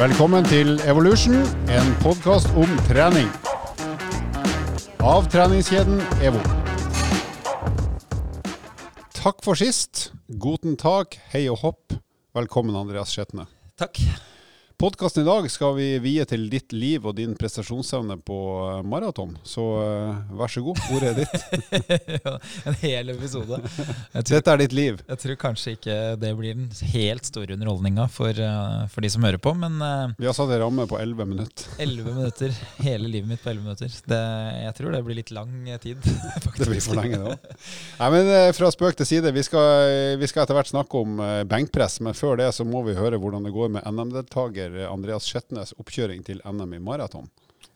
Velkommen til Evolution, en podkast om trening. Av treningskjeden EVO. Takk for sist. Guten tak, hei og hopp. Velkommen, Andreas Skjetne. Takk. Podkasten i dag skal vi vie til ditt liv og din prestasjonsevne på eh, maraton. Så uh, vær så god, ordet er ditt. en hel episode. Tror, Dette er ditt liv. Jeg tror kanskje ikke det blir den helt store underholdninga for, uh, for, de som hører på, men uh, Vi har satt en ramme på 11 minutter. 11 minutter. Hele livet mitt på 11 minutter. Det, jeg tror det blir litt lang tid. Faktisk. Det blir for lenge, det òg. Nei, men fra spøk til side. Vi skal, vi skal etter hvert snakke om benkpress, men før det så må vi høre hvordan det går med NM-deltaker Andreas Skjetnes oppkjøring til NM i maraton?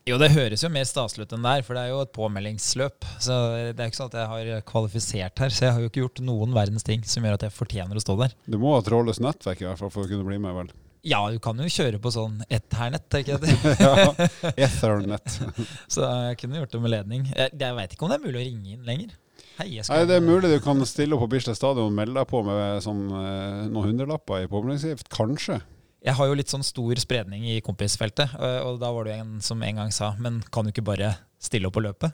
Jo, det høres jo mer staselig ut enn det er, for det er jo et påmeldingsløp. Så det er ikke sånn at jeg har kvalifisert her, så jeg har jo ikke gjort noen verdens ting som gjør at jeg fortjener å stå der. Du må ha trådløst nettverk i hvert fall for å kunne bli med, vel? Ja, du kan jo kjøre på sånn Ethernet, tenker jeg. ja, Ethernet. så jeg kunne gjort det med ledning. Jeg, jeg veit ikke om det er mulig å ringe inn lenger. Hei, Nei, Det er mulig du kan stille opp på Bislett stadion og melde deg på med sånn, eh, noen hundrelapper i påmeldingsgift. Kanskje. Jeg har jo litt sånn stor spredning i kompisfeltet, og da var det en som en gang sa Men kan du ikke bare stille opp og løpe?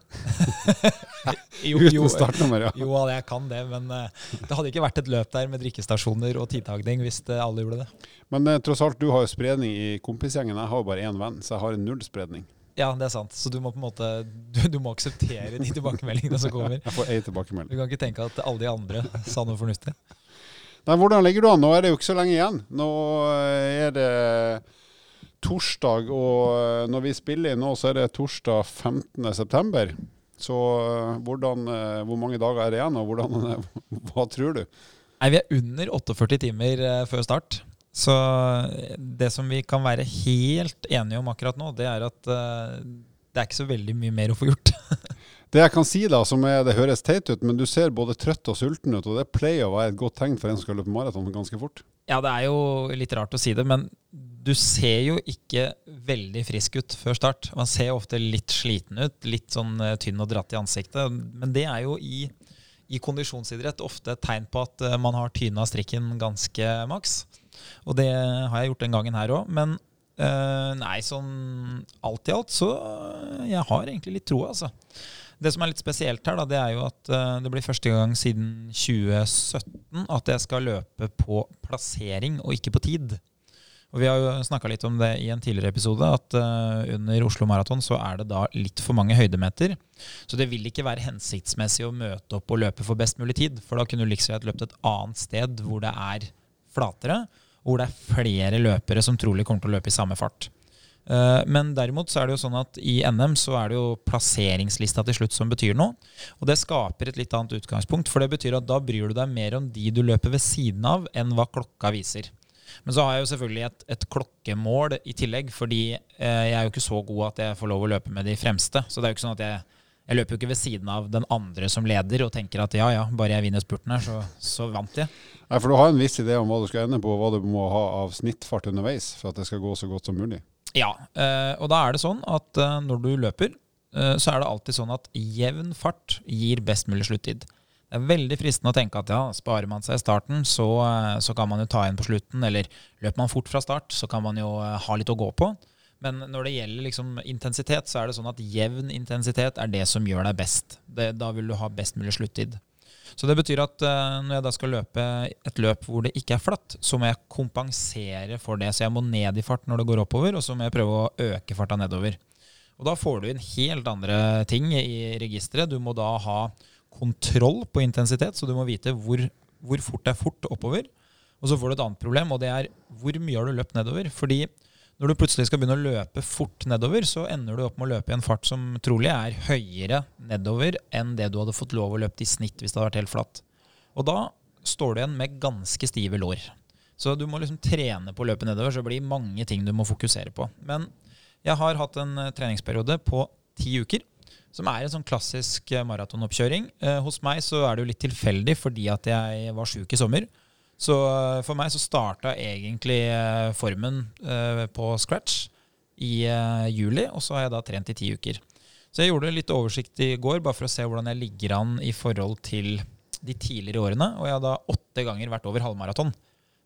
jo, jo, startnummer, ja. Jo, jeg kan det, men uh, det hadde ikke vært et løp der med drikkestasjoner og tidtagning hvis uh, alle gjorde det. Men eh, tross alt, du har jo spredning i kompisgjengen. Jeg har jo bare én venn, så jeg har null spredning. Ja, det er sant. Så du må på en måte du, du må akseptere de tilbakemeldingene som kommer. Jeg får ei tilbakemelding. Du kan ikke tenke at alle de andre sa noe fornuftig. Nei, hvordan ligger du an? Nå er det jo ikke så lenge igjen. Nå eh, er det torsdag, og eh, når vi spiller inn nå, så er det torsdag 15.9. Så eh, hvordan, hvor mange dager er det igjen, og hvordan, hva tror du? Nei, Vi er under 48 timer før start. Så det som vi kan være helt enige om akkurat nå, det er at det er ikke så veldig mye mer å få gjort. Det jeg kan si da, som er, det høres teit ut, men du ser både trøtt og sulten ut, og det pleier å være et godt tegn for en som skal løpe maraton ganske fort. Ja, det er jo litt rart å si det, men du ser jo ikke veldig frisk ut før start. Man ser ofte litt sliten ut, litt sånn eh, tynn og dratt i ansiktet. Men det er jo i, i kondisjonsidrett ofte et tegn på at eh, man har tyna strikken ganske maks. Og det har jeg gjort den gangen her òg. Men øh, nei, sånn alt i alt så jeg har egentlig litt troa, altså. Det som er litt spesielt her, da, det er jo at uh, det blir første gang siden 2017 at jeg skal løpe på plassering og ikke på tid. Og Vi har jo snakka litt om det i en tidligere episode, at uh, under Oslo Maraton så er det da litt for mange høydemeter. Så det vil ikke være hensiktsmessig å møte opp og løpe for best mulig tid. For da kunne du liksom løpt et annet sted hvor det er flatere, hvor det er flere løpere som trolig kommer til å løpe i samme fart. Eh, men derimot så er det jo sånn at i NM så er det jo plasseringslista til slutt som betyr noe. Og det skaper et litt annet utgangspunkt, for det betyr at da bryr du deg mer om de du løper ved siden av, enn hva klokka viser. Men så har jeg jo selvfølgelig et, et klokkemål i tillegg, fordi eh, jeg er jo ikke så god at jeg får lov å løpe med de fremste. Så det er jo ikke sånn at jeg, jeg løper jo ikke ved siden av den andre som leder og tenker at ja, ja, bare jeg vinner spurten her, så, så vant jeg. Nei, For du har en viss idé om hva du skal ende på, og hva du må ha av snittfart underveis for at det skal gå så godt som mulig? Ja, eh, og da er det sånn at eh, når du løper, eh, så er det alltid sånn at jevn fart gir best mulig sluttid. Det er veldig fristende å tenke at ja, sparer man seg i starten, så, så, kan man jo ta igjen på slutten. Eller løper man fort fra start, så kan man jo ha litt å gå på. Men når det gjelder liksom intensitet, så er det sånn at jevn intensitet er det som gjør deg best. Det, da vil du ha best mulig sluttid. Så det betyr at uh, når jeg da skal løpe et løp hvor det ikke er flatt, så må jeg kompensere for det. Så jeg må ned i fart når det går oppover, og så må jeg prøve å øke farta nedover. Og da får du inn helt andre ting i registeret. Du må da ha kontroll på intensitet, så du må vite hvor, hvor fort det er fort oppover. Og så får du et annet problem, og det er hvor mye har du løpt nedover. Fordi når du plutselig skal begynne å løpe fort nedover, så ender du opp med å løpe i en fart som trolig er høyere nedover enn det du hadde fått lov å løpe i snitt hvis det hadde vært helt flatt. Og da står du igjen med ganske stive lår. Så du må liksom trene på å løpe nedover, så det blir mange ting du må fokusere på. Men jeg har hatt en eh, treningsperiode på ti uker, som er en sånn klassisk eh, maratonoppkjøring. Eh, hos meg så er det jo litt tilfeldig fordi at jeg var sjuk i sommer. Så eh, for meg så starta egentlig eh, formen eh, på scratch i juli, og så har jeg da trent i ti uker. Så jeg gjorde litt oversikt i går, bare for å se hvordan jeg ligger an i forhold til de tidligere årene. Og jeg har da åtte ganger vært over halvmaraton.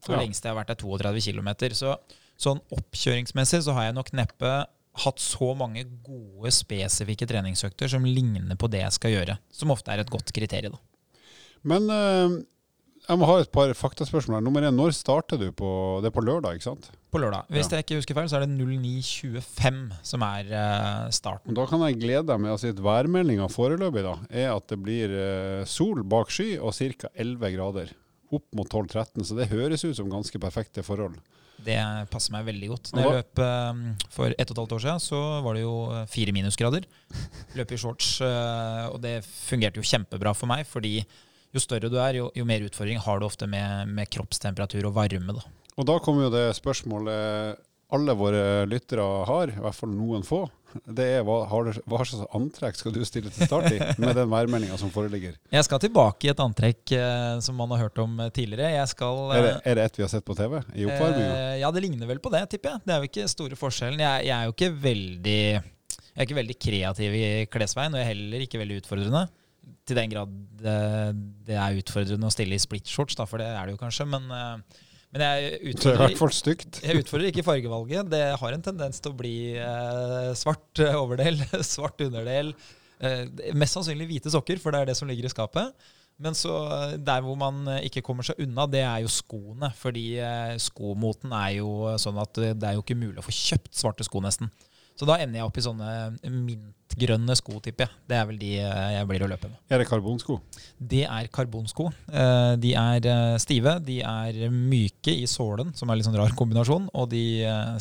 Så ja. lengste jeg har vært er 32 km. Så Sånn oppkjøringsmessig så har jeg nok neppe hatt så mange gode, spesifikke treningsøkter som ligner på det jeg skal gjøre. Som ofte er et godt kriterium. Men eh, jeg må ha et par faktaspørsmål. Nummer én, når starter du på Det er på lørdag, ikke sant? På lørdag. Hvis Ja. jeg ikke husker feil, så er det 09.25 som er uh, starten. Da kan jeg glede deg med å si at værmeldinga foreløpig da, er at det blir uh, sol bak sky og ca. 11 grader. Opp mot 12-13, så det høres ut som ganske perfekte forhold. Det passer meg veldig godt. Når jeg løp eh, for ett og et halvt år siden, så var det jo fire minusgrader. Løp i shorts, og det fungerte jo kjempebra for meg, fordi jo større du er, jo, jo mer utfordring har du ofte med, med kroppstemperatur og varme. da. Og da kommer jo det spørsmålet alle våre lyttere har, i hvert fall noen få. Det er hva, har hva slags antrekk skal du stille til start i med den værmeldinga som foreligger? Jeg skal tilbake i et antrekk eh, som man har hørt om eh, tidligere. Skal eh, Er det, er det et vi har sett på TV i oppvarminga? Eh, ja, det ligner vel på det, tipper jeg. Det er jo ikke store forskjellen. Jeg, jeg er jo ikke veldig Jeg er ikke veldig kreativ i klesveien, og jeg er heller ikke veldig utfordrende. Til den grad det er utfordrende å stille i splitshorts, da, for det er det jo kanskje. Men, eh, men jeg er utfordrer, jeg utfordrer ikke fargevalget. Det har en tendens til å bli eh, svart eh, overdel, svart underdel. Eh, mest sannsynlig hvite sokker, for det er det som ligger i skapet. Men så der hvor man ikke kommer seg unna, det er jo skoene. Fordi skomoten er jo sånn at det er jo ikke mulig å få kjøpt svarte sko, nesten. Så da ender jeg opp i sånne mintgrønne sko, tipper jeg. Det er vel de eh, jeg blir å løpe med. Er det karbonsko? Det er karbonsko. Eh, De er eh, stive, de er myke i sålen, som er litt sånn rar kombinasjon, og de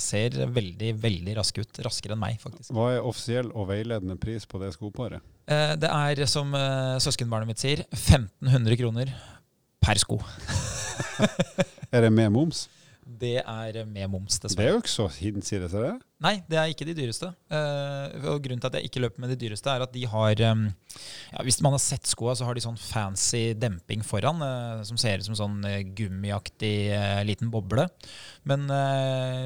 ser veldig, veldig raske ut. Raskere enn meg, faktisk. Hva er offisiell og veiledende pris på det skoparet? Det er, som søskenbarnet mitt sier, 1500 kroner per sko. Er det med moms? Det er med moms, dessverre. Det er jo ikke så hinsides, er det? Nei, det er ikke de dyreste. Eh, og Grunnen til at jeg ikke løper med de dyreste, er at de har eh, ja, Hvis man har sett skoa, så har de sånn fancy demping foran, eh, som ser ut som sånn gummiaktig liten boble. Men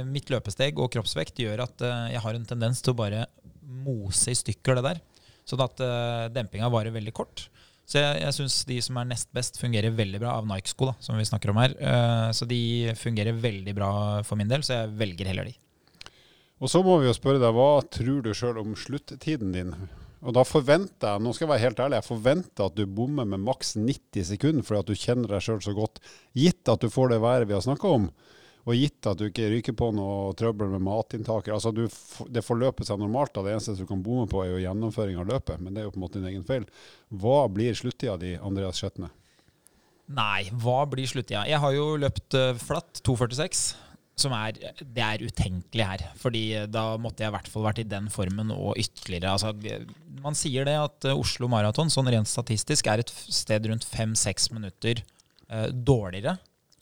mitt løpesteg og kroppsvekt gjør at jeg har en tendens til å bare mose i stykker det der. Sånn at uh, dempinga varer veldig kort. Så jeg, jeg syns de som er nest best, fungerer veldig bra av Nike-sko, da, som vi snakker om her. Uh, så de fungerer veldig bra for min del, så jeg velger heller de. Og så må vi jo spørre deg, hva tror du sjøl om sluttiden din? Og da forventer jeg, nå skal jeg være helt ærlig, jeg forventer at du bommer med maks 90 sekunder fordi at du kjenner deg sjøl så godt. Gitt at du får det været vi har snakka om, og gitt at du ikke ryker på noe trøbbel med matinntaket. Altså du, det får løpe seg normalt, da. det eneste du kan bomme på er jo gjennomføring av løpet, men det er jo på en måte din egen feil. Hva blir sluttida di, Andreas Skjetne? Nei, hva blir sluttida? Jeg har jo løpt eh, flatt 2,46. Som er, det er utenkelig her. Fordi eh, da måtte jeg i hvert fall vært i den formen og ytterligere. Altså, man sier det at eh, Oslo Maraton sånn rent statistisk er et sted rundt fem-seks minutter eh, dårligere.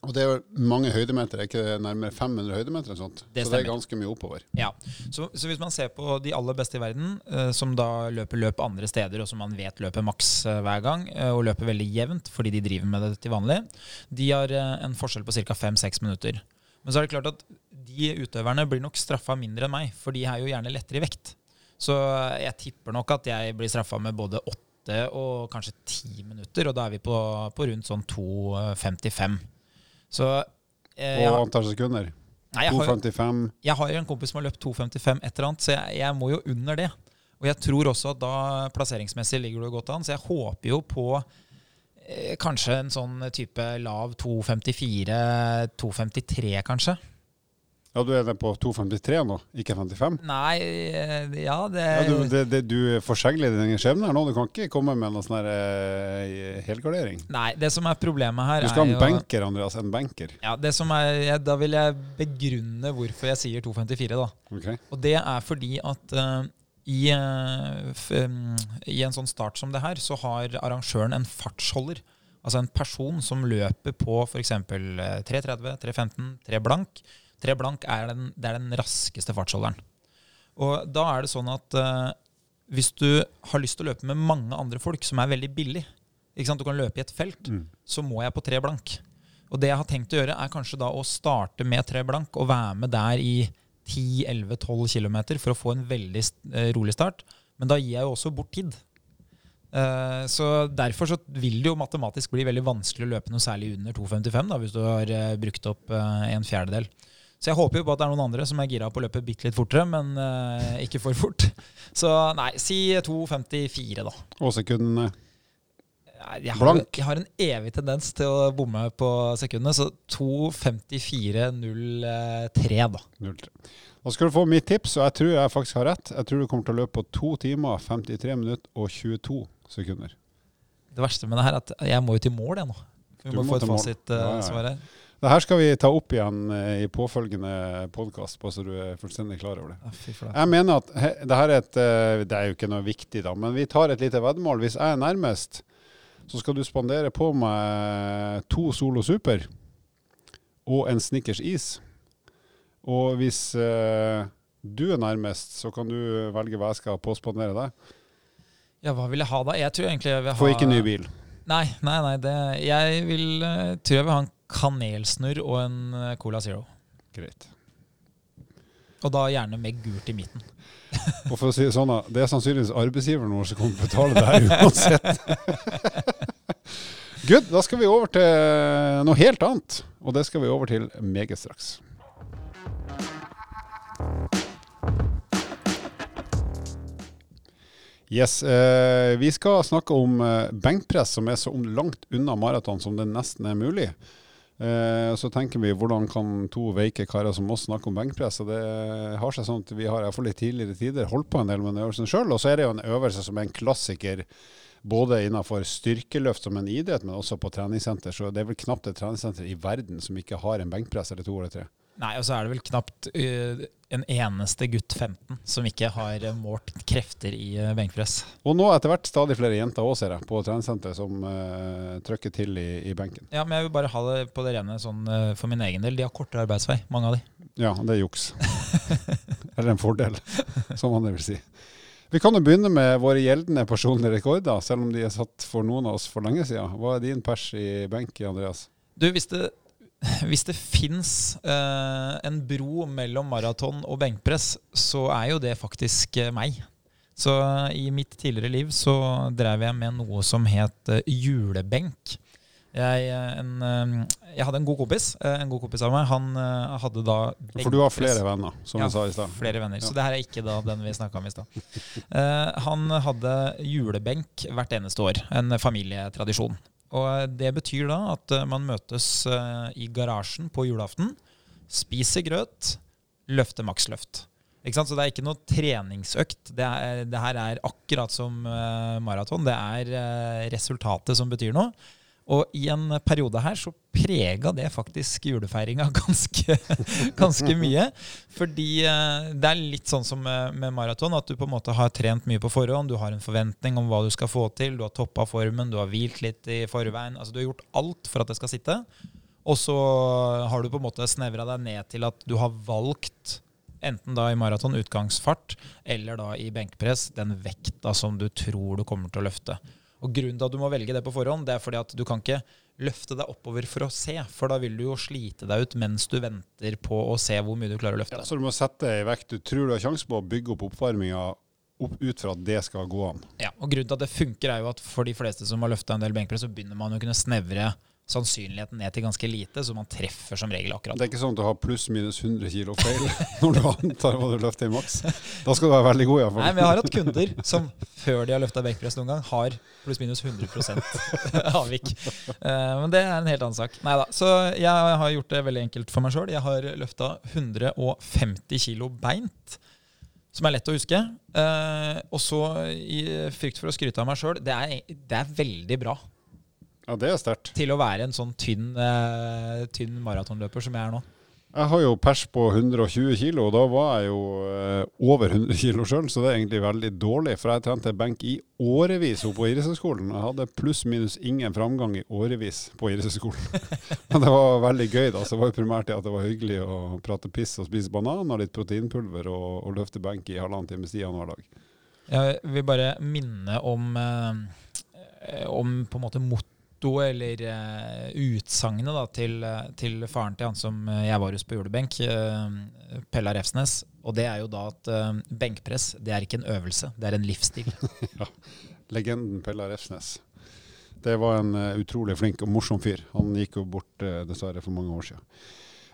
Og det er mange høydemeter, er ikke det nærmere 500 høydemeter? eller sånt? Det så det er ganske mye oppover. Ja, så, så hvis man ser på de aller beste i verden, eh, som da løper løp andre steder, og som man vet løper maks eh, hver gang, eh, og løper veldig jevnt fordi de driver med det til vanlig, de har en forskjell på ca. 5-6 minutter. Men så er det klart at de utøverne blir nok straffa mindre enn meg, for de er jo gjerne lettere i vekt. Så jeg tipper nok at jeg blir straffa med både 8 og kanskje 10 minutter, og da er vi på, på rundt sånn 2,55. Så eh, Og antall sekunder? nei, jeg har, 2,55. jeg har en kompis som har løpt 2,55 et eller annet, så jeg, jeg må jo under det. Og jeg tror også at da plasseringsmessig ligger du godt an, så jeg håper jo på eh, kanskje en sånn type lav 2,54, 2,53 kanskje. Ja, du er nede på 2,53 nå, ikke 55? Nei, eh, ja det, Ja, du, det, det, du forsegler din skjebne her nå. Du kan ikke komme med noen sånn eh, helgardering. Nei, det som er problemet her Du skal ha er en benker, banker, Andreas. En banker. ja, det som er, Da vil jeg begrunne hvorfor jeg sier 2,54, da. Ok. Og det er fordi at uh, i, em, i en sånn start som det her, så har arrangøren en fartsholder. Altså en person som løper på f.eks. 3.30, 3.15, 3 blank. 3 blank er den, er den raskeste fartsholderen. Og da er det sånn at uh, hvis du har lyst til å løpe med mange andre folk som er veldig billig, du kan løpe i et felt, Mm. så må jeg på 3 blank. Og det jeg har tenkt å gjøre, er kanskje da å starte med 3 blank og være med der i 10-11-12 km for å få en veldig eh, rolig start. Men da gir jeg jo også bort tid. Eh, så Derfor så vil det jo matematisk bli veldig vanskelig å løpe noe særlig under 2,55 da, hvis du har brukt opp en fjerdedel. Så jeg håper jo på at det er noen andre som er gira på å løpe bitte litt fortere, men uh, ikke for fort. Så nei, si 2.54, da. Og sekundene Jeg har, Blank. jeg har en evig tendens til å bomme på sekundene, så 2.54,03, da. 0-3. Da skal du få mitt tips, og jeg tror jeg faktisk har rett. Jeg tror du kommer til å løpe på 2 timer, 53 minutter og 22 sekunder. Det verste med det her er at jeg må jo til mål, jeg nå. Vi Du må, må få et fasitsvar Ja, ja, her. Det her skal vi ta opp igjen eh, i påfølgende podkast, bare så du er fullstendig klar over det. Jeg mener at he, det her er et eh, Det er jo ikke noe viktig, da, men vi tar et lite veddemål. Hvis jeg er nærmest, så skal du spandere på meg to Solo Super og en Snickers is. Og hvis uh, du er nærmest, så kan du velge hva jeg skal påspandere deg. Ja, hva vil jeg ha da? Jeg tror egentlig jeg vil ha Få ikke ny bil. Nei, nei, nei. Det, jeg vil, tror jeg vil ha en kanelsnurr og en eh, Cola Zero. Greit. Og da gjerne med gult i midten. Og for å si det sånn, det er sannsynligvis arbeidsgiveren vår som kommer til å betale det her uansett. Good. Da skal vi over til noe helt annet. Og det skal vi over til meget straks. Yes, eh, Vi skal snakke om eh, benkpress, som er så langt unna maraton som det nesten er mulig. Eh, så tenker vi hvordan kan to veike karer som oss snakke om benkpress. og Det har seg sånn at vi har i hvert fall i tidligere tider holdt på en del med den øvelsen sjøl. Og så er det jo en øvelse som er en klassiker både innenfor styrkeløft som en idrett, men også på treningssenter. Så det er vel knapt et treningssenter i verden som ikke har en benkpress eller to eller tre. Nei, og så er det vel knapt uh, en eneste gutt 15 som ikke har eh, målt krefter i uh, benkpress. Og nå etter hvert stadig flere jenter òg, ser jeg, på treningssenteret som uh, trykker til i, i benken. Ja, men jeg vil bare ha det på det rene sånn uh, for min egen del. De har kortere arbeidsvei, mange av de. Ja, det er juks. Eller en fordel, som man vil si. Vi kan jo begynne med våre gjeldende personlige rekorder, selv om de er satt for noen av oss for lenge siden. Hva er din pers i benk, Andreas? Du, hvis det, hvis det fins eh, en bro mellom maraton og benkpress, så er jo det faktisk eh, meg. Så eh, i mitt tidligere liv så drev jeg med noe som het eh, julebenk. Jeg, eh, en, eh, jeg hadde en god kompis, en god kompis av meg. Han hadde da benkpress. For du har flere venner, som Ja, du sa i stad. Flere venner. Ja. Så det her er ikke da den vi snakka om i stad. Han hadde julebenk hvert eneste år. En familietradisjon. Og det betyr da at eh, man møtes eh, i garasjen på julaften, spiser grøt, løfter maksløft. Ikke sant? Så det er ikke noe treningsøkt. Det, er, det her er akkurat som eh, maraton. Det er eh, resultatet som betyr noe. Og i en periode her så prega det faktisk julefeiringa ganske, ganske mye. Fordi eh, det er litt sånn som med, maraton, at du på en måte har trent mye på forhånd. Du har en forventning om hva du skal få til. Du har toppa formen, du har hvilt litt i forveien. Altså Du har gjort alt for at det skal sitte. Og så har du på en måte snevra deg ned til at du har valgt Enten da i maraton utgangsfart, eller da i benkpress den vekta som du tror du kommer til å løfte. Og Grunnen til at du må velge det på forhånd, det er fordi at du kan ikke løfte deg oppover for å se, for da vil du jo slite deg ut mens du venter på å se hvor mye du klarer å løfte. Ja, Så du må sette i vekt du tror du har sjanse på å bygge opp oppvarminga opp, ut fra at det skal gå an. Ja, og Grunnen til at det funker, er jo at for de fleste som har løfta en del benkpress, så begynner man å kunne snevre sannsynligheten ned til ganske lite, så man treffer som regel akkurat. Det er ikke sånn at du har pluss-minus 100 kilo feil når du antar hva du løfter i maks. Da skal du være veldig god, Nei, men jeg har hatt kunder som før de har løfta benkpress noen gang, har pluss-minus 100 avvik. Eh, men det er en helt annen sak. Nei da. Så jeg har gjort det veldig enkelt for meg sjøl. Jeg har løfta 150 kilo beint. Som er lett å huske. Eh, og så, i frykt for å skryte av meg sjøl, det, det er veldig bra Ja, det er sterkt. til å være en sånn tynn, uh, tynn maratonløper som jeg er nå. Jeg har jo pers på 120 kilo, og da var jeg jo eh, over 100 kilo sjøl, så det er egentlig veldig dårlig. For jeg trente benk i årevis oppe på idrettshøyskolen. Jeg hadde pluss-minus ingen framgang i årevis på idrettshøyskolen. Men det var veldig gøy, da. Så det var jo primært det at det var hyggelig å prate piss og spise banan og litt proteinpulver og, og løfte benk i halvannen times tid annenhver dag. Jeg vil bare minne om, eh, om på en måte motto eller uh, utsagnet til, eh, til faren til han som eh, jeg var hos på julebenk, uh, Pella Refsnes. Og det er jo da at uh, benkpress det er ikke en øvelse, det er en livsstil. Legenden Pella Refsnes. Det var en utrolig flink og morsom fyr. Han gikk jo bort dessverre for mange år siden.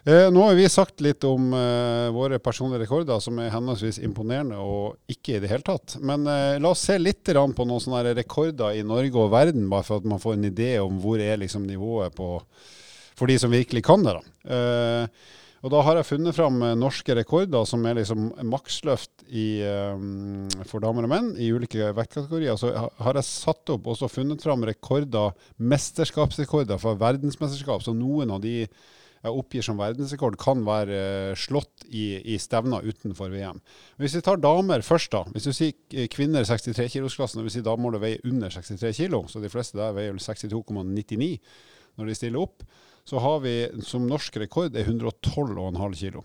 Eh, nå har vi sagt litt om eh, våre personlige rekorder, som er henholdsvis imponerende og ikke i det hele tatt. Men eh, la oss se litt på noen sånne rekorder i Norge og verden, bare for at man får en idé om hvor er liksom nivået på, for de som virkelig kan det. da. Eh, og da har jeg funnet fram eh, norske rekorder som er liksom maksløft i, um, for damer og menn i ulike vektkategorier. Så har jeg satt opp og funnet fram rekorder, mesterskapsrekorder fra verdensmesterskap. Så noen av de jeg oppgir som verdensrekord, kan være uh, slått i, i, stevner utenfor VM. Hvis vi tar damer først, da. Hvis du sier kvinner 63-kilosklassen, dvs. Si da må du veie under 63 kg, så de fleste der veier 62,99 når de stiller opp så har vi som norsk rekord er 112,5 kg.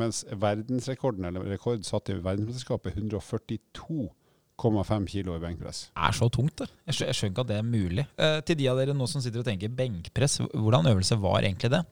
Mens verdensrekorden, eller rekord satt i verdensmesterskapet, er 142,5 kg i benkpress. Det er så tungt, det. Jeg skjønner ikke at det er mulig. Eh, til de av dere nå som sitter og tenker benkpress, hvordan øvelse var egentlig det?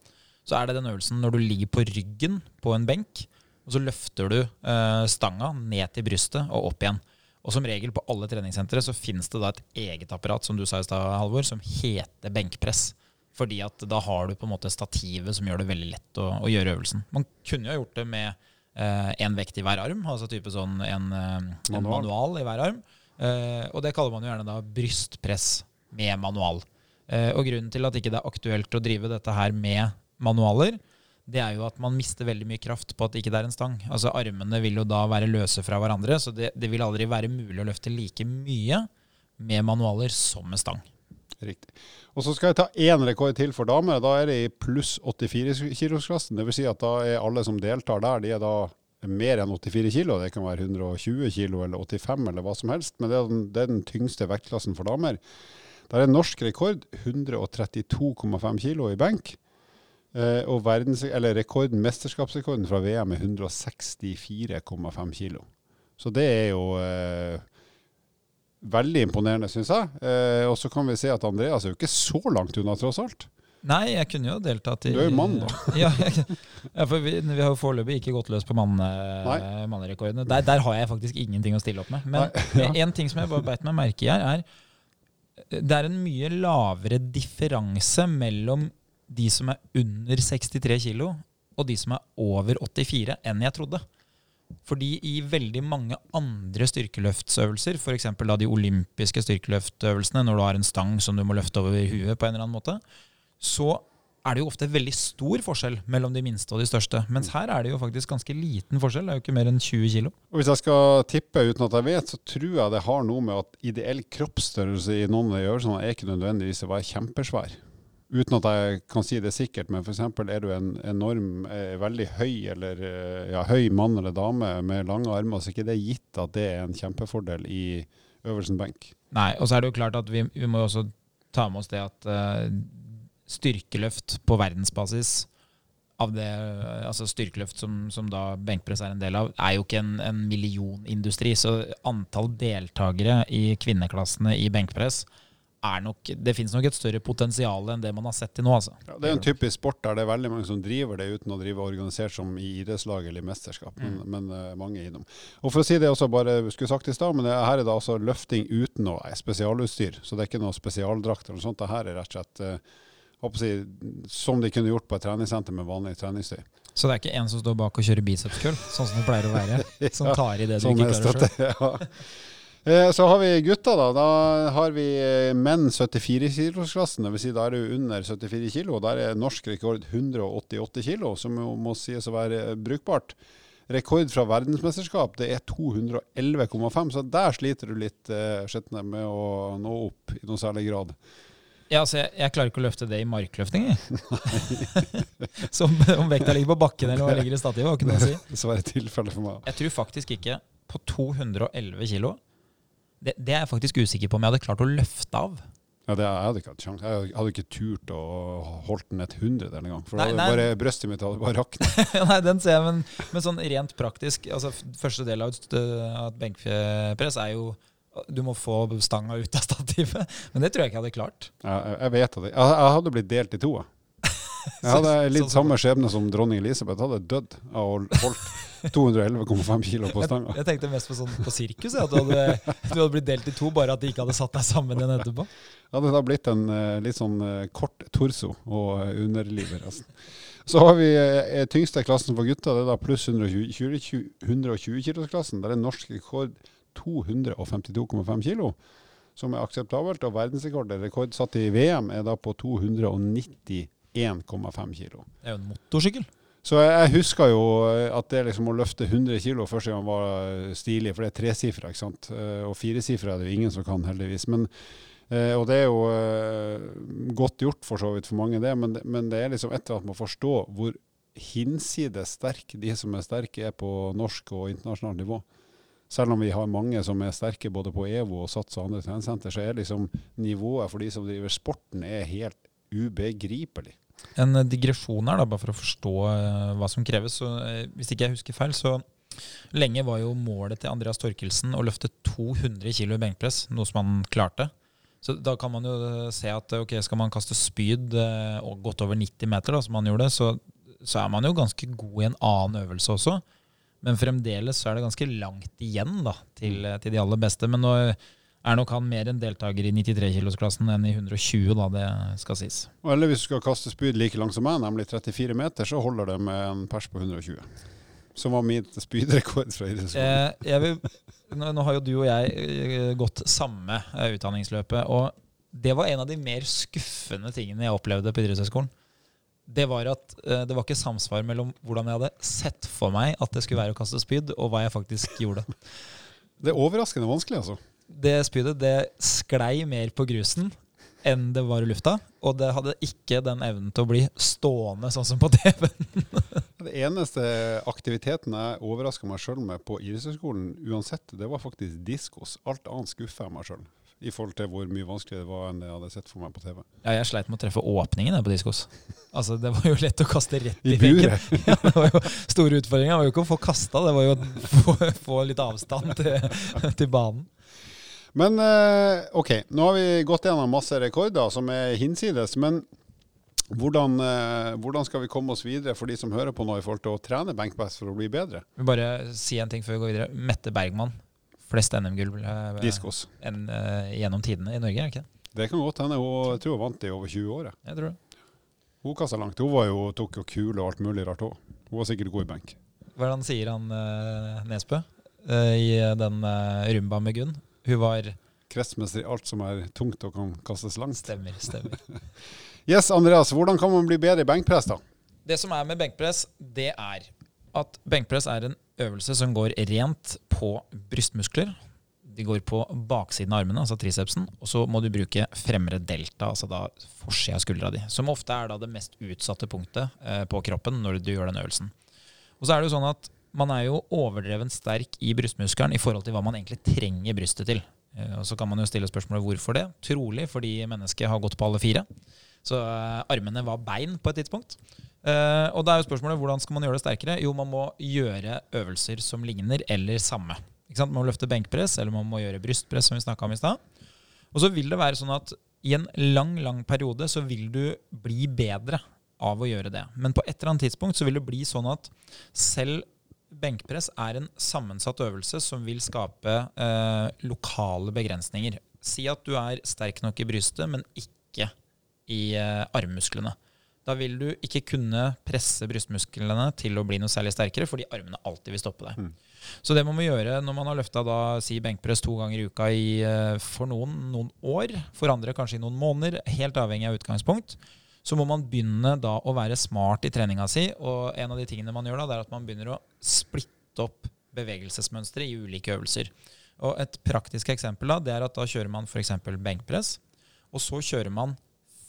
Så er det den øvelsen når du ligger på ryggen på en benk, og så løfter du eh, stanga ned til brystet og opp igjen. Og som regel på alle treningssentre så finnes det da et eget apparat som du sa i sted, Halvor, som heter benkpress. Fordi at da har du på en måte stativet som gjør det veldig lett å, å gjøre øvelsen. Man kunne jo gjort det med én eh, vekt i hver arm, altså type sånn en, en manual. manual. i hver arm. Eh, og det kaller man jo gjerne da brystpress med manual. Eh, og grunnen til at ikke det er aktuelt å drive dette her med manualer, det er jo at man mister veldig mye kraft på at det ikke er en stang. Altså Armene vil jo da være løse fra hverandre, så det, det vil aldri være mulig å løfte like mye med manualer som med stang. Riktig. Og så skal jeg ta én rekord til for damer. Da er det i pluss 84-kilosklassen. Dvs. Si at da er alle som deltar der, de er da mer enn 84 kilo. Det kan være 120 kilo eller 85 eller hva som helst. Men det er den, det er den tyngste vektklassen for damer. Der er norsk rekord 132,5 kilo i benk. Eh, og verdens, eller rekorden, mesterskapsrekorden fra VM er 164,5 kilo. Så det er jo eh, Veldig imponerende, syns jeg. Eh, og så kan vi se at Andreas er jo ikke så langt unna, tross alt. Nei, jeg kunne jo deltatt i Du er jo mann, da. ja, ja, for vi, vi har jo foreløpig ikke gått løs på mannerekordene. Der, der, har jeg faktisk ingenting å stille opp med. Men Nei, ja. en ting som jeg bare beit meg merke i her, er det er en mye lavere differanse mellom de som er under 63 kg, og de som er over 84, enn jeg trodde. Fordi i veldig mange andre styrkeløftsøvelser, f.eks. de olympiske styrkeløftøvelsene, når du har en stang som du må løfte over huet på en eller annen måte, så er det jo ofte veldig stor forskjell mellom de minste og de største. Mens her er det jo faktisk ganske liten forskjell. Det er jo ikke mer enn 20 kg. Hvis jeg skal tippe uten at jeg vet, så tror jeg det har noe med at ideell kroppsstørrelse i noen av de øvelsene er ikke nødvendigvis å være kjempesvær. Uten at jeg kan si det sikkert, men f.eks. er du en enorm, eh, veldig høy eller eh, ja, høy mann eller dame med lange armer, så er ikke det gitt at det er en kjempefordel i øvelsen benk. Nei, og så er det jo klart at vi, vi må også ta med oss det at uh, styrkeløft på verdensbasis av det, altså styrkeløft som, som, da benkpress er en del av, er jo ikke en, en millionindustri. Så antall deltakere i kvinneklassene i benkpress nok, det finnes nok et større potensial enn det man har sett til nå. Altså. Ja, det er en typisk sport der det er veldig mange som driver det uten å drive organisert som i idrettslag eller i mesterskap, mm. men, men uh, mange innom. Og for å si det også, bare skulle sagt i stad, men det, her er det altså løfting uten noe spesialutstyr. Så det er ikke noe spesialdrakt eller noe sånt. Det her er rett og slett uh, si, som de kunne gjort på et treningssenter med vanlig treningstøy. Så det er ikke en som står bak og kjører bicepskull, sånn som det pleier å være? Som tar i det du sånn ikke klarer sjøl? Eh, så har vi gutta, da. Da har vi eh, menn 74-kilosklassen. Dvs. Si da er du under 74 kilo. Der er norsk rekord 188 kilo, som må sies å være eh, brukbart. Rekord fra verdensmesterskap det er 211,5, så der sliter du litt eh, med å nå opp i noen særlig grad. Ja, altså jeg, jeg, klarer ikke å løfte det i markløfting. så om, om vekta ligger på bakken eller om jeg ligger i stativet, har ikke noe å si. Dessverre tilfelle for meg. Jeg tror faktisk ikke på 211 kg det, det, er jeg faktisk usikker på om jeg hadde klart å løfte av. Ja, det, Jeg hadde ikke hatt sjans. Jeg hadde ikke turt å holdt den et hundredel engang. For nei, nei. bare brøstet mitt hadde bare raknet. nei, den ser jeg, men, men, sånn rent praktisk altså Første del av et, et benkpress er jo du må få stanga ut av stativet. Men det tror jeg ikke jeg hadde klart. Ja, jeg vet det. Jeg, hadde blitt delt i to. Jeg hadde litt samme skjebne som dronning Elisabeth. Jeg hadde dødd av å holdt 211,5 kilo på Jeg, stanga. jeg tenkte mest på sånn på sirkus, at du hadde, du hadde blitt delt i to, bare at de ikke hadde satt deg sammen igjen etterpå. Hadde da blitt en eh, litt sånn eh, kort torso og uh, underlivet resten. Så har vi eh, tyngste klassen for gutta, det er da pluss 120, 120 kilos-klassen. Der er norsk rekord 252,5 kilo, som er akseptabelt. Og verdensrekord, rekord satt i VM, er da på 291,5 kilo. Det er jo en motorsykkel. Så jeg, jeg husker jo eh, at det liksom å løfte 100 kilo første gang var eh, stilig, for det er tresifra, ikke sant. Eh, Og firesifra er det jo ingen som kan, heldigvis. Men, og det er jo godt gjort for så vidt for mange, det. Men, men det er liksom etter at man forstår hvor hinsides sterke de som er sterke, er på norsk og internasjonalt nivå. Selv om vi har mange som er sterke både på EVO og SATS og andre treningssenter, så er liksom nivået for de som driver sporten, er helt ubegripelig. En digresjon her, da, bare for å forstå eh, hva som kreves. Så, eh, hvis ikke jeg husker feil, så lenge var jo målet til Andreas Torkelsen å løfte 200 kg i benkpress, noe som han klarte. Så da kan man jo eh, se at ok, skal man kaste spyd og godt over 90 meter, da, som han gjorde, så, så er man jo ganske god i en annen øvelse også. Men fremdeles så er det ganske langt igjen da, til, til de aller beste. Men nå er nok han mer en deltaker i 93-kilosklassen enn i 120, da, det skal sies. Eller hvis du skal kaste spyd like langt som meg, nemlig 34 meter, så holder det med en pers på 120. Som var min spydrekord fra idrettsskolen. Eh, nå, nå har jo du og jeg eh, gått samme eh, utdanningsløpet, og det var en av de mer skuffende tingene jeg opplevde på idrettshøyskolen. Det var at eh, det var ikke samsvar mellom hvordan jeg hadde sett for meg at det skulle være å kaste spyd, og hva jeg faktisk gjorde. Det er overraskende vanskelig, altså. Det spydet det sklei mer på grusen enn det var i lufta, og det hadde ikke den evnen til å bli stående sånn som på TV-en. Det eneste aktiviteten jeg overraska meg sjøl med på idrettshøyskolen uansett, det var faktisk diskos. Alt annet skuffa jeg meg sjøl. I forhold til hvor mye vanskeligere det var enn jeg hadde sett for meg på TV. Ja, jeg sleit med å treffe åpningen på diskos. Altså, Det var jo lett å kaste rett i, I buret. Ja, det var jo store utfordringer. Det var jo ikke å få kasta, det var jo å få, få litt avstand til, til banen. Men eh, OK, nå har vi gått gjennom masse rekorder som er hinsides. Men hvordan, eh, hvordan skal vi komme oss videre for de som hører på nå, i forhold til å trene benkpress for å bli bedre? Vi bare si en ting før vi går videre. Mette Bergman. Flest NM-gull eh, gjennom tidene i Norge, er det ikke det? Det kan godt hende. Hun jeg tror hun vant i over 20 år. jeg. Tror det. Hun kasta langt. Hun var jo, tok jo kule og alt mulig rart òg. Hun var sikkert god i benk. Han sier, han Nesbø, i den rumba med Gunn? Hun var Kretsmester i alt som er tungt og kan kastes langt. Stemmer, stemmer. Yes, Andreas. Hvordan kan man bli bedre i benkpress, da? Det som er med benkpress, det er at benkpress er en øvelse som går rent på brystmuskler. De går på baksiden av armene, altså tricepsen, og så må du bruke fremre delta, altså da forsida av skuldra di, som ofte er da det mest utsatte punktet eh, på kroppen når du gjør den øvelsen. Og så er det jo sånn at man er jo overdreven sterk i brystmuskelen i forhold til hva man egentlig trenger brystet til. Eh, Og så kan man jo stille spørsmålet hvorfor det. Trolig fordi mennesket har gått på alle fire. Så eh, armene var bein på et tidspunkt. Eh, og da er jo spørsmålet hvordan skal man gjøre det sterkere? Jo, man må gjøre øvelser som ligner eller samme. Man må løfte benkpress, eller man må gjøre brystpress, som vi snakka om i stad. Og så vil det være sånn at i en lang, lang periode så vil du bli bedre av å gjøre det. Men på et eller annet tidspunkt så vil det bli sånn at selv benkpress er en sammensatt øvelse som vil skape eh, lokale begrensninger. Si at du er sterk nok i brystet, men ikke i eh, armmusklene. Da vil du ikke kunne presse brystmusklene til å bli noe særlig sterkere, fordi armene alltid vil stoppe deg. Mm. Så det må man gjøre når man har løfta da, si benkpress to ganger i uka i, eh, for noen noen år, for andre kanskje i noen måneder, helt avhengig av utgangspunkt, så må man begynne da å være smart i treninga si. Og en av de tingene man gjør da, det er at man begynner å splitte opp bevegelsesmønstre i ulike øvelser. Og et praktisk eksempel da, det er at da kjører man f.eks. benkpress, og så kjører man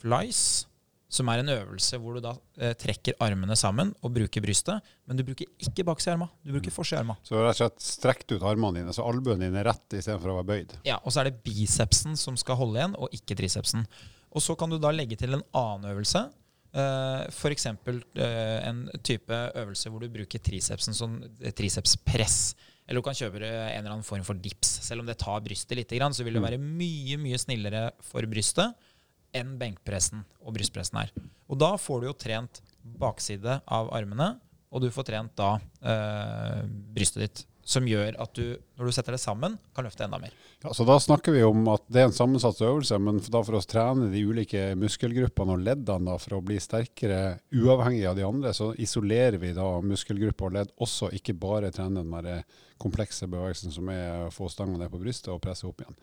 flies, som er en øvelse hvor du da eh, trekker armene sammen og bruker brystet, men du bruker ikke baksida arma, du bruker forsida i arma. Så rett og slett strekt ut armene dine, så albuen din er rett istedenfor å være bøyd. Ja, og så er det bicepsen som skal holde igjen, og ikke tricepsen. Og så kan du da legge til en annen øvelse. Uh, F.eks. Uh, en type øvelse hvor du bruker tricepsen som tricepspress. Eller du kan kjøpe en eller annen form for dips. Selv om det tar brystet litt, så vil det Mm. være mye mye snillere for brystet enn benkpressen og brystpressen er. Og da får du jo trent bakside av armene og du får trent da uh, brystet ditt. Som gjør at du, når du setter det sammen, kan løfte enda mer. Ja, så Da snakker vi om at det er en sammensatt øvelse, men da for å trene de ulike muskelgruppene og leddene da, for å bli sterkere uavhengig av de andre, så isolerer vi da muskelgrupper og ledd også, ikke bare trene den der komplekse bevegelsen som er å få stanga ned på brystet og presse opp igjen.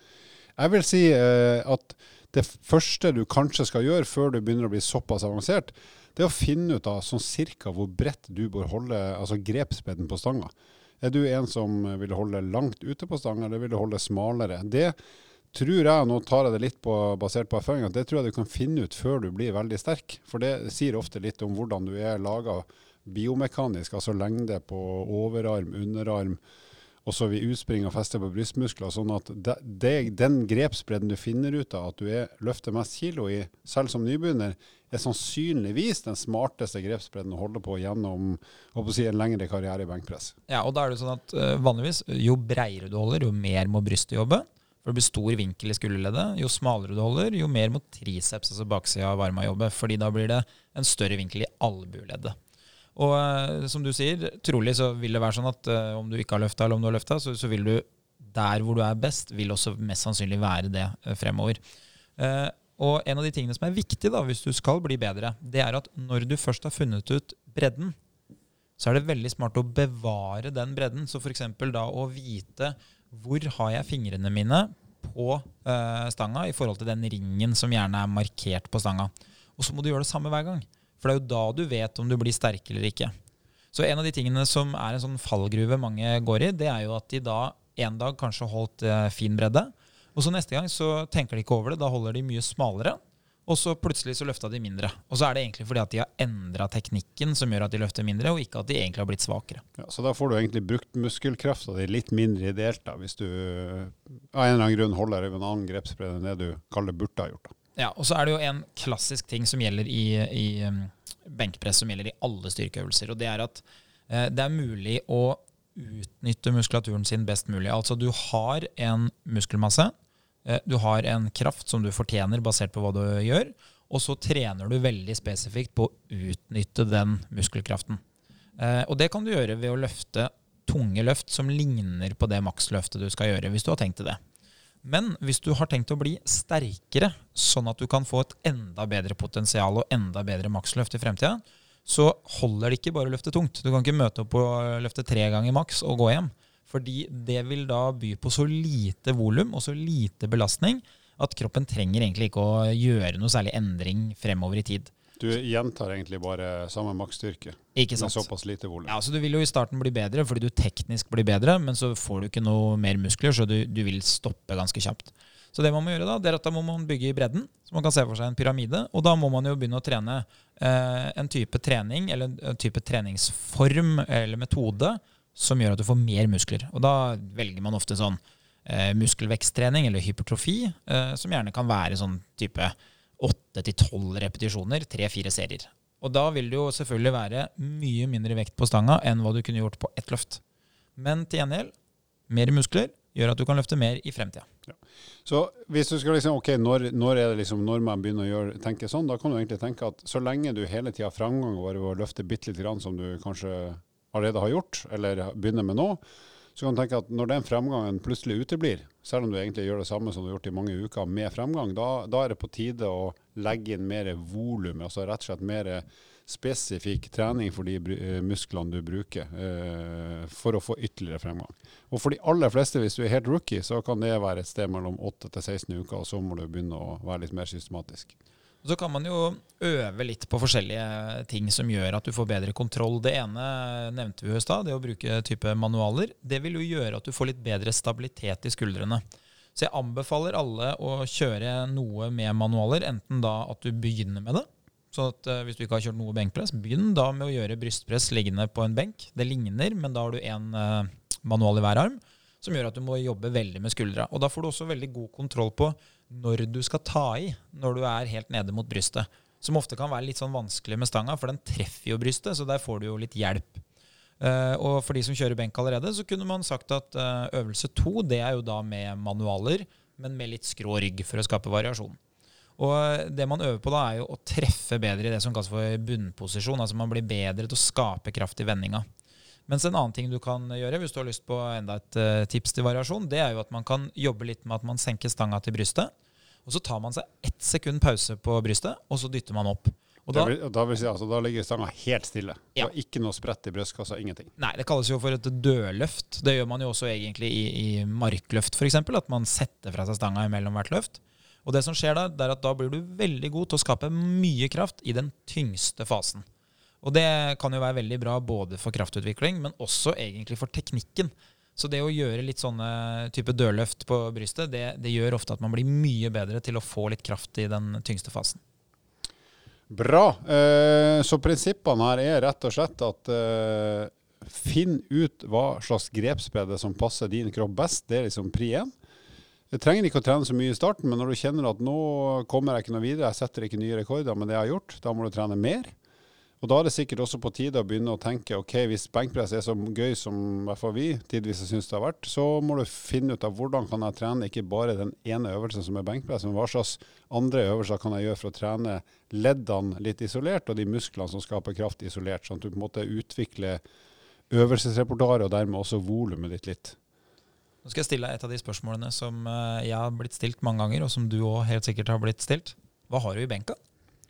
Jeg vil si eh, at det første du kanskje skal gjøre før du begynner å bli såpass avansert, det er å finne ut av sånn cirka hvor bredt du bør holde altså grepsbredden på stanga. Er du en som vil holde langt ute på stanga, eller vil du holde smalere? Det tror jeg, nå tar jeg det litt på, basert på erfaring, at det tror jeg du kan finne ut før du blir veldig sterk. For det sier ofte litt om hvordan du er laga biomekanisk, altså lengde på overarm, underarm også ved utspring og feste på brystmuskler. sånn at det, det, Den grepsbredden du finner ut av at du er, løfter mest kilo i, selv som nybegynner, er sannsynligvis den smarteste grepsbredden å holde på gjennom si, en lengre karriere i benkpress. Ja, og da er det sånn at uh, vanligvis, Jo bredere du holder, jo mer må brystet jobbe. For det blir stor vinkel i skulderleddet. Jo smalere du holder, jo mer må triceps, altså baksida av arma, jobbe. fordi da blir det en større vinkel i albueleddet. Og uh, som du sier, trolig så vil det være sånn at uh, om du ikke har løfta eller om du har løfta, så, så, vil du der hvor du er best, vil også mest sannsynlig være det uh, fremover. og en av de tingene som er viktig da, hvis du skal bli bedre, det er at når du først har funnet ut bredden, så er det veldig smart å bevare den bredden. Så f.eks. da å vite hvor har jeg fingrene mine på stanga i forhold til den ringen som gjerne er markert på stanga. Og så må du gjøre det samme hver gang. For det er jo da du vet om du blir sterk eller ikke. Så en av de tingene som er en sånn fallgruve mange går i, det er jo at de da en dag kanskje holdt eh, fin bredde, og så neste gang så tenker de ikke over det. Da holder de mye smalere. Og så plutselig så løfta de mindre. Og så er det egentlig fordi at de har endra teknikken som gjør at de løfter mindre, og ikke at de egentlig har blitt svakere. Ja, så da får du egentlig brukt muskelkrafta di litt mindre ideelt, da, hvis du av en eller annen grunn holder en annen grepsbredde enn det du kaller burde ha gjort. da. Ja, og så er det jo en klassisk ting som gjelder i, i um, benkpress, som gjelder i alle styrkeøvelser, og det er at eh, det er mulig å utnytte muskulaturen sin best mulig. Altså du har en muskelmasse, eh, du har en kraft som du fortjener basert på hva du gjør, og så trener du veldig spesifikt på å utnytte den muskelkraften. Eh, og det kan du gjøre ved å løfte tunge løft som ligner på det maksløftet du skal gjøre, hvis du har tenkt til det. Men hvis du har tenkt å bli sterkere, sånn at du kan få et enda bedre potensial og enda bedre maksløft i fremtida, så holder det ikke bare å løfte tungt. Du kan ikke møte opp og løfte tre ganger maks og gå hjem. Fordi det vil da by på så lite volum og så lite belastning at kroppen trenger egentlig ikke å gjøre noe særlig endring fremover i tid. Du gjentar egentlig bare samme maksstyrke med såpass lite volum. Ja, så Du vil jo i starten bli bedre fordi du teknisk blir bedre, men så får du ikke noe mer muskler, så du, du vil stoppe ganske kjapt. Så det man må gjøre da, det er at da må man bygge i bredden, så man kan se for seg en pyramide. Og da må man jo begynne å trene eh, en type trening eller en type treningsform eller metode som gjør at du får mer muskler. Og da velger man ofte sånn eh, muskelveksttrening eller hypertrofi, eh, som gjerne kan være sånn type åtte til tolv repetisjoner, tre-fire serier. Og da vil det jo selvfølgelig være mye mindre vekt på stanga enn hva du kunne gjort på ett løft. Men til gjengjeld, mer muskler gjør at du kan løfte mer i fremtida. Ja. Så hvis du skal liksom, ok, når, når, er det liksom, når man begynner å gjøre, tenke sånn, da kan du egentlig tenke at så lenge du hele tida har framgang over å løfte bitte lite grann, som du kanskje allerede har gjort, eller begynner med nå, så kan du tenke at når den fremgangen plutselig uteblir, selv om du egentlig gjør det samme som du har gjort i mange uker med fremgang, da, da er det på tide å legge inn mer volum, altså rett og slett mer spesifikk trening for de eh, musklene du bruker eh, for å få ytterligere fremgang. Og for de aller fleste, hvis du er helt rookie, så kan det være et sted mellom 8 til 16 uker, og så må du begynne å være litt mer systematisk. Så kan man jo øve litt på forskjellige ting som gjør at du får bedre kontroll. Det ene nevnte vi i stad, det å bruke type manualer. Det vil jo gjøre at du får litt bedre stabilitet i skuldrene. Så jeg anbefaler alle å kjøre noe med manualer, enten da at du begynner med det. Så at uh, hvis du ikke har kjørt noe benkpress, begynn da med å gjøre brystpress liggende på en benk. Det ligner, men da har du én eh, manual i hver arm, som gjør at du må jobbe veldig med skuldra. Og da får du også veldig god kontroll på når du skal ta i når du er helt nede mot brystet. Som ofte kan være litt sånn vanskelig med stanga, for den treffer jo brystet, så der får du jo litt hjelp. Uh, og for de som kjører benk allerede, så kunne man sagt at uh, øvelse to det er jo da med manualer, men med litt skrå rygg for å skape variasjon. Og det man øver på da, er jo å treffe bedre i det som kalles for bunnposisjon. Altså man blir bedre til å skape kraft i vendinga. Mens en annen ting du kan gjøre, hvis du har lyst på enda et uh, tips til variasjon, det er jo at man kan jobbe litt med at man senker stanga til brystet. Og så tar man seg ett sekund pause på brystet, og så dytter man opp. Og da, vil, da, vil si, altså, da ligger stanga helt stille. Ja. ikke noe sprett i brystkassa, ingenting. Nei, det kalles jo for et dødløft. Det gjør man jo også egentlig i, i markløft, f.eks. At man setter fra seg stanga mellom hvert løft. Og det som skjer da, det er at da blir du veldig god til å skape mye kraft i den tyngste fasen. Og det kan jo være veldig bra både for kraftutvikling, men også egentlig for teknikken. Så det å gjøre litt sånne type dørløft på brystet, det, det, gjør ofte at man blir mye bedre til å få litt kraft i den tyngste fasen. Bra. Eh, så prinsippene her er rett og slett at eh, finn ut hva slags grepsbredde som passer din kropp best. Det er liksom pri én. Jeg trenger ikke å trene så mye i starten, men når du kjenner at nå kommer jeg ikke noe videre, jeg setter ikke nye rekorder med det jeg har gjort, da må du trene mer. Og Da er det sikkert også på tide å begynne å tenke ok, hvis benkpress er så gøy som vi tidvis syns det har vært, så må du finne ut av hvordan kan jeg trene ikke bare den ene øvelsen som er benkpress, men hva slags andre øvelser kan jeg gjøre for å trene leddene litt isolert, og de musklene som skaper kraft isolert, sånn at du på en måte utvikler øvelsesrepertoaret og dermed også volumet ditt litt. Nå skal jeg stille deg et av de spørsmålene som eh, jeg har blitt stilt mange ganger, og som du òg helt sikkert har blitt stilt. Hva har du i benka?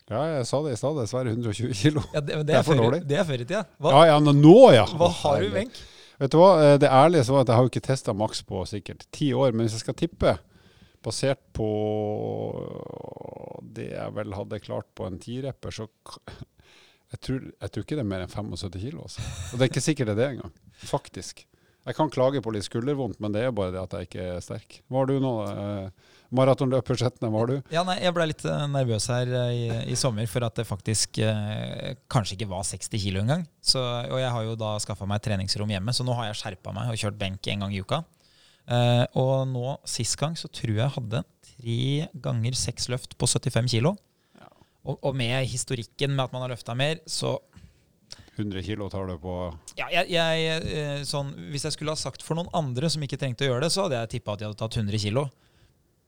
Ja, jeg sa det i stad. Dessverre 120 kilo. Ja, det, det, er for dårlig. Det er før i tida. Ja, ja, nå, ja. Hva har du i benk? Vet du hva, eh, Det ærlige var at jeg har jo ikke testa maks på sikkert ti år. Men hvis jeg skal tippe, basert på det jeg vel hadde klart på en tirepper, så jeg tror, jeg tror, ikke det er mer enn 75 kilo. Altså. Og det er ikke sikkert det er det engang. Faktisk. Jeg kan klage på litt skuldervondt, men det er bare det at jeg ikke er sterk. Hva har du nå? Eh, Maratonløper Skjetne, var du? Ja, nei, jeg ble litt eh, nervøs her eh, i, i, sommer for at det faktisk eh, kanskje ikke var 60 kilo engang. Og jeg har jo da skaffa meg treningsrom hjemme, så nå har jeg skjerpa meg og kjørt benk en gang i uka. Eh, og nå sist gang så tror jeg jeg hadde tre ganger seks løft på 75 kilo. Ja. Og, og, med historikken med at man har løfta mer, så 100 kilo tar du på Ja, jeg, jeg, eh, sånn, Hvis jeg skulle ha sagt for noen andre som ikke trengte å gjøre det, så hadde jeg tippa at de hadde tatt 100 kilo.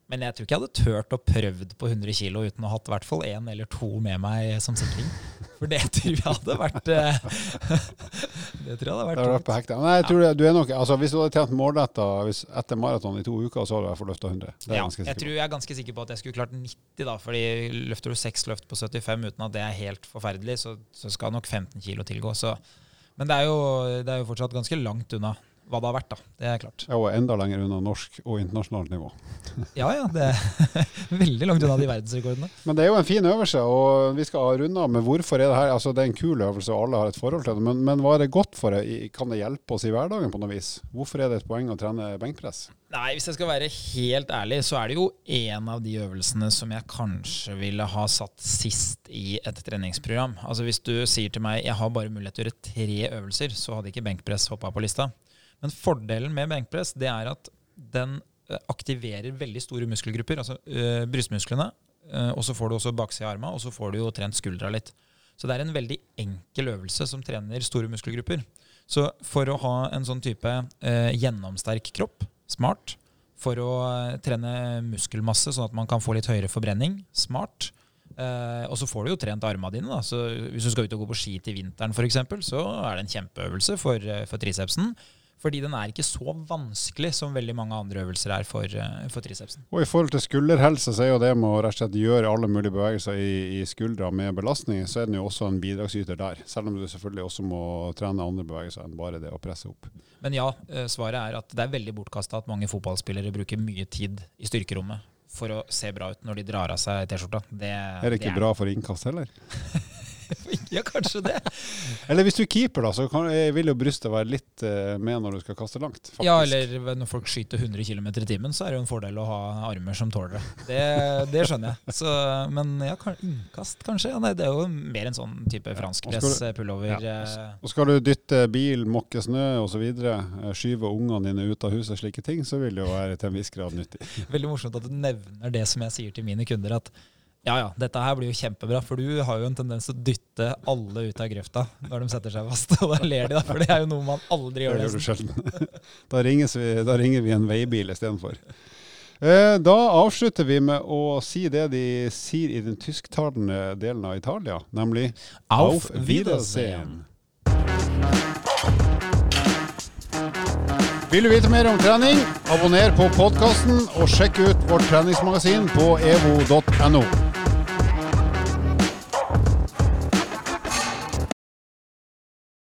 Men jeg tror ikke jeg hadde turt å prøvd på 100 kg uten å ha hatt i hvert fall én eller to med meg som sikring. For det tror jeg hadde vært eh, Det tror jeg hadde vært, det vært på hekta. Nei, jeg tror ja. du er nok, altså Hvis du hadde trent målretta etter maraton i to uker, så hadde du i hvert fall løfta 100. ja, jeg, jeg tror jeg er ganske sikker på at jeg skulle klart 90, da. fordi løfter du seks løft på 75 uten at det er helt forferdelig, så, så skal nok 15 kg tilgå. Så. Men det er, jo, det er jo fortsatt ganske langt unna hva det har vært. da, Det er klart. Ja, Og enda lenger unna norsk og internasjonalt nivå. ja, ja. Det er veldig langt unna de verdensrekordene. Men det er jo en fin øvelse, og vi skal runde av med hvorfor er det her. Altså, Det er en kul øvelse, og alle har et forhold til det. Men, men hva er det godt for? Det? Kan det hjelpe oss i hverdagen på noe vis? Hvorfor er det et poeng å trene benkpress? Nei, Hvis jeg skal være helt ærlig, så er det jo en av de øvelsene som jeg kanskje ville ha satt sist i et treningsprogram. Altså Hvis du sier til meg jeg har bare mulighet til å gjøre tre øvelser, så hadde ikke benkpress hoppa på lista. Men fordelen med benkpress det er at den eh, aktiverer veldig store muskelgrupper, altså øh, brystmusklene. Øh, og så får du også baksida av arma, og så får du jo trent skuldra litt. Så det er en veldig enkel øvelse som trener store muskelgrupper. Så for å ha en sånn type øh, gjennomsterk kropp, smart. For å trene muskelmasse, sånn at man kan få litt høyere forbrenning, smart. Uh, og så får du jo trent armene dine. Da. Så hvis du skal ut og gå på ski til vinteren, f.eks., så er det en kjempeøvelse for, for tricepsen. Fordi den er ikke så vanskelig som veldig mange andre øvelser er for, eh, for tricepsen. Og I forhold til skulderhelse, så er jo det med å rett og slett gjøre alle mulige bevegelser i, i skuldra med belastning, så er den jo også en bidragsyter der. Selv om du selvfølgelig også må trene andre bevegelser enn bare det å presse opp. Men ja, eh, svaret er at det er veldig bortkasta at mange fotballspillere bruker mye tid i styrkerommet for å se bra ut når de drar av seg T-skjorta. Er det ikke det er... bra for innkast heller? ja, kanskje det. Eller hvis du keeper, da, så kan, vil jo brystet være litt uh, med når du skal kaste langt. Faktisk. Ja, eller når folk skyter 100 km i timen, så er det jo en fordel å ha armer som tåler det. Det, det skjønner jeg. Så, men ja, innkast, kanskje? Ja, nei, det er jo mer en sånn type fransk press, pullover. Ja. Eh. Og skal du dytte bil, mokke snø osv., eh, skyve ungene dine ut av huset, slike ting, så vil det jo være til en viss grad nyttig. Veldig morsomt at du nevner det som jeg sier til mine kunder, at ja, ja. Dette her blir jo kjempebra, for du har jo en tendens til å dytte alle ut av grøfta når de setter seg fast. Og da ler de, da, for det er jo noe man aldri gjør. Det gjør du sjelden. Da, da, ringer vi en veibil istedenfor. Eh, da avslutter vi med å si det de sier i den tysktalende delen av Italia, nemlig Auf Wiedersehen. Vil du vite mer om trening, abonner på podkasten og sjekk ut vårt treningsmagasin på evo.no.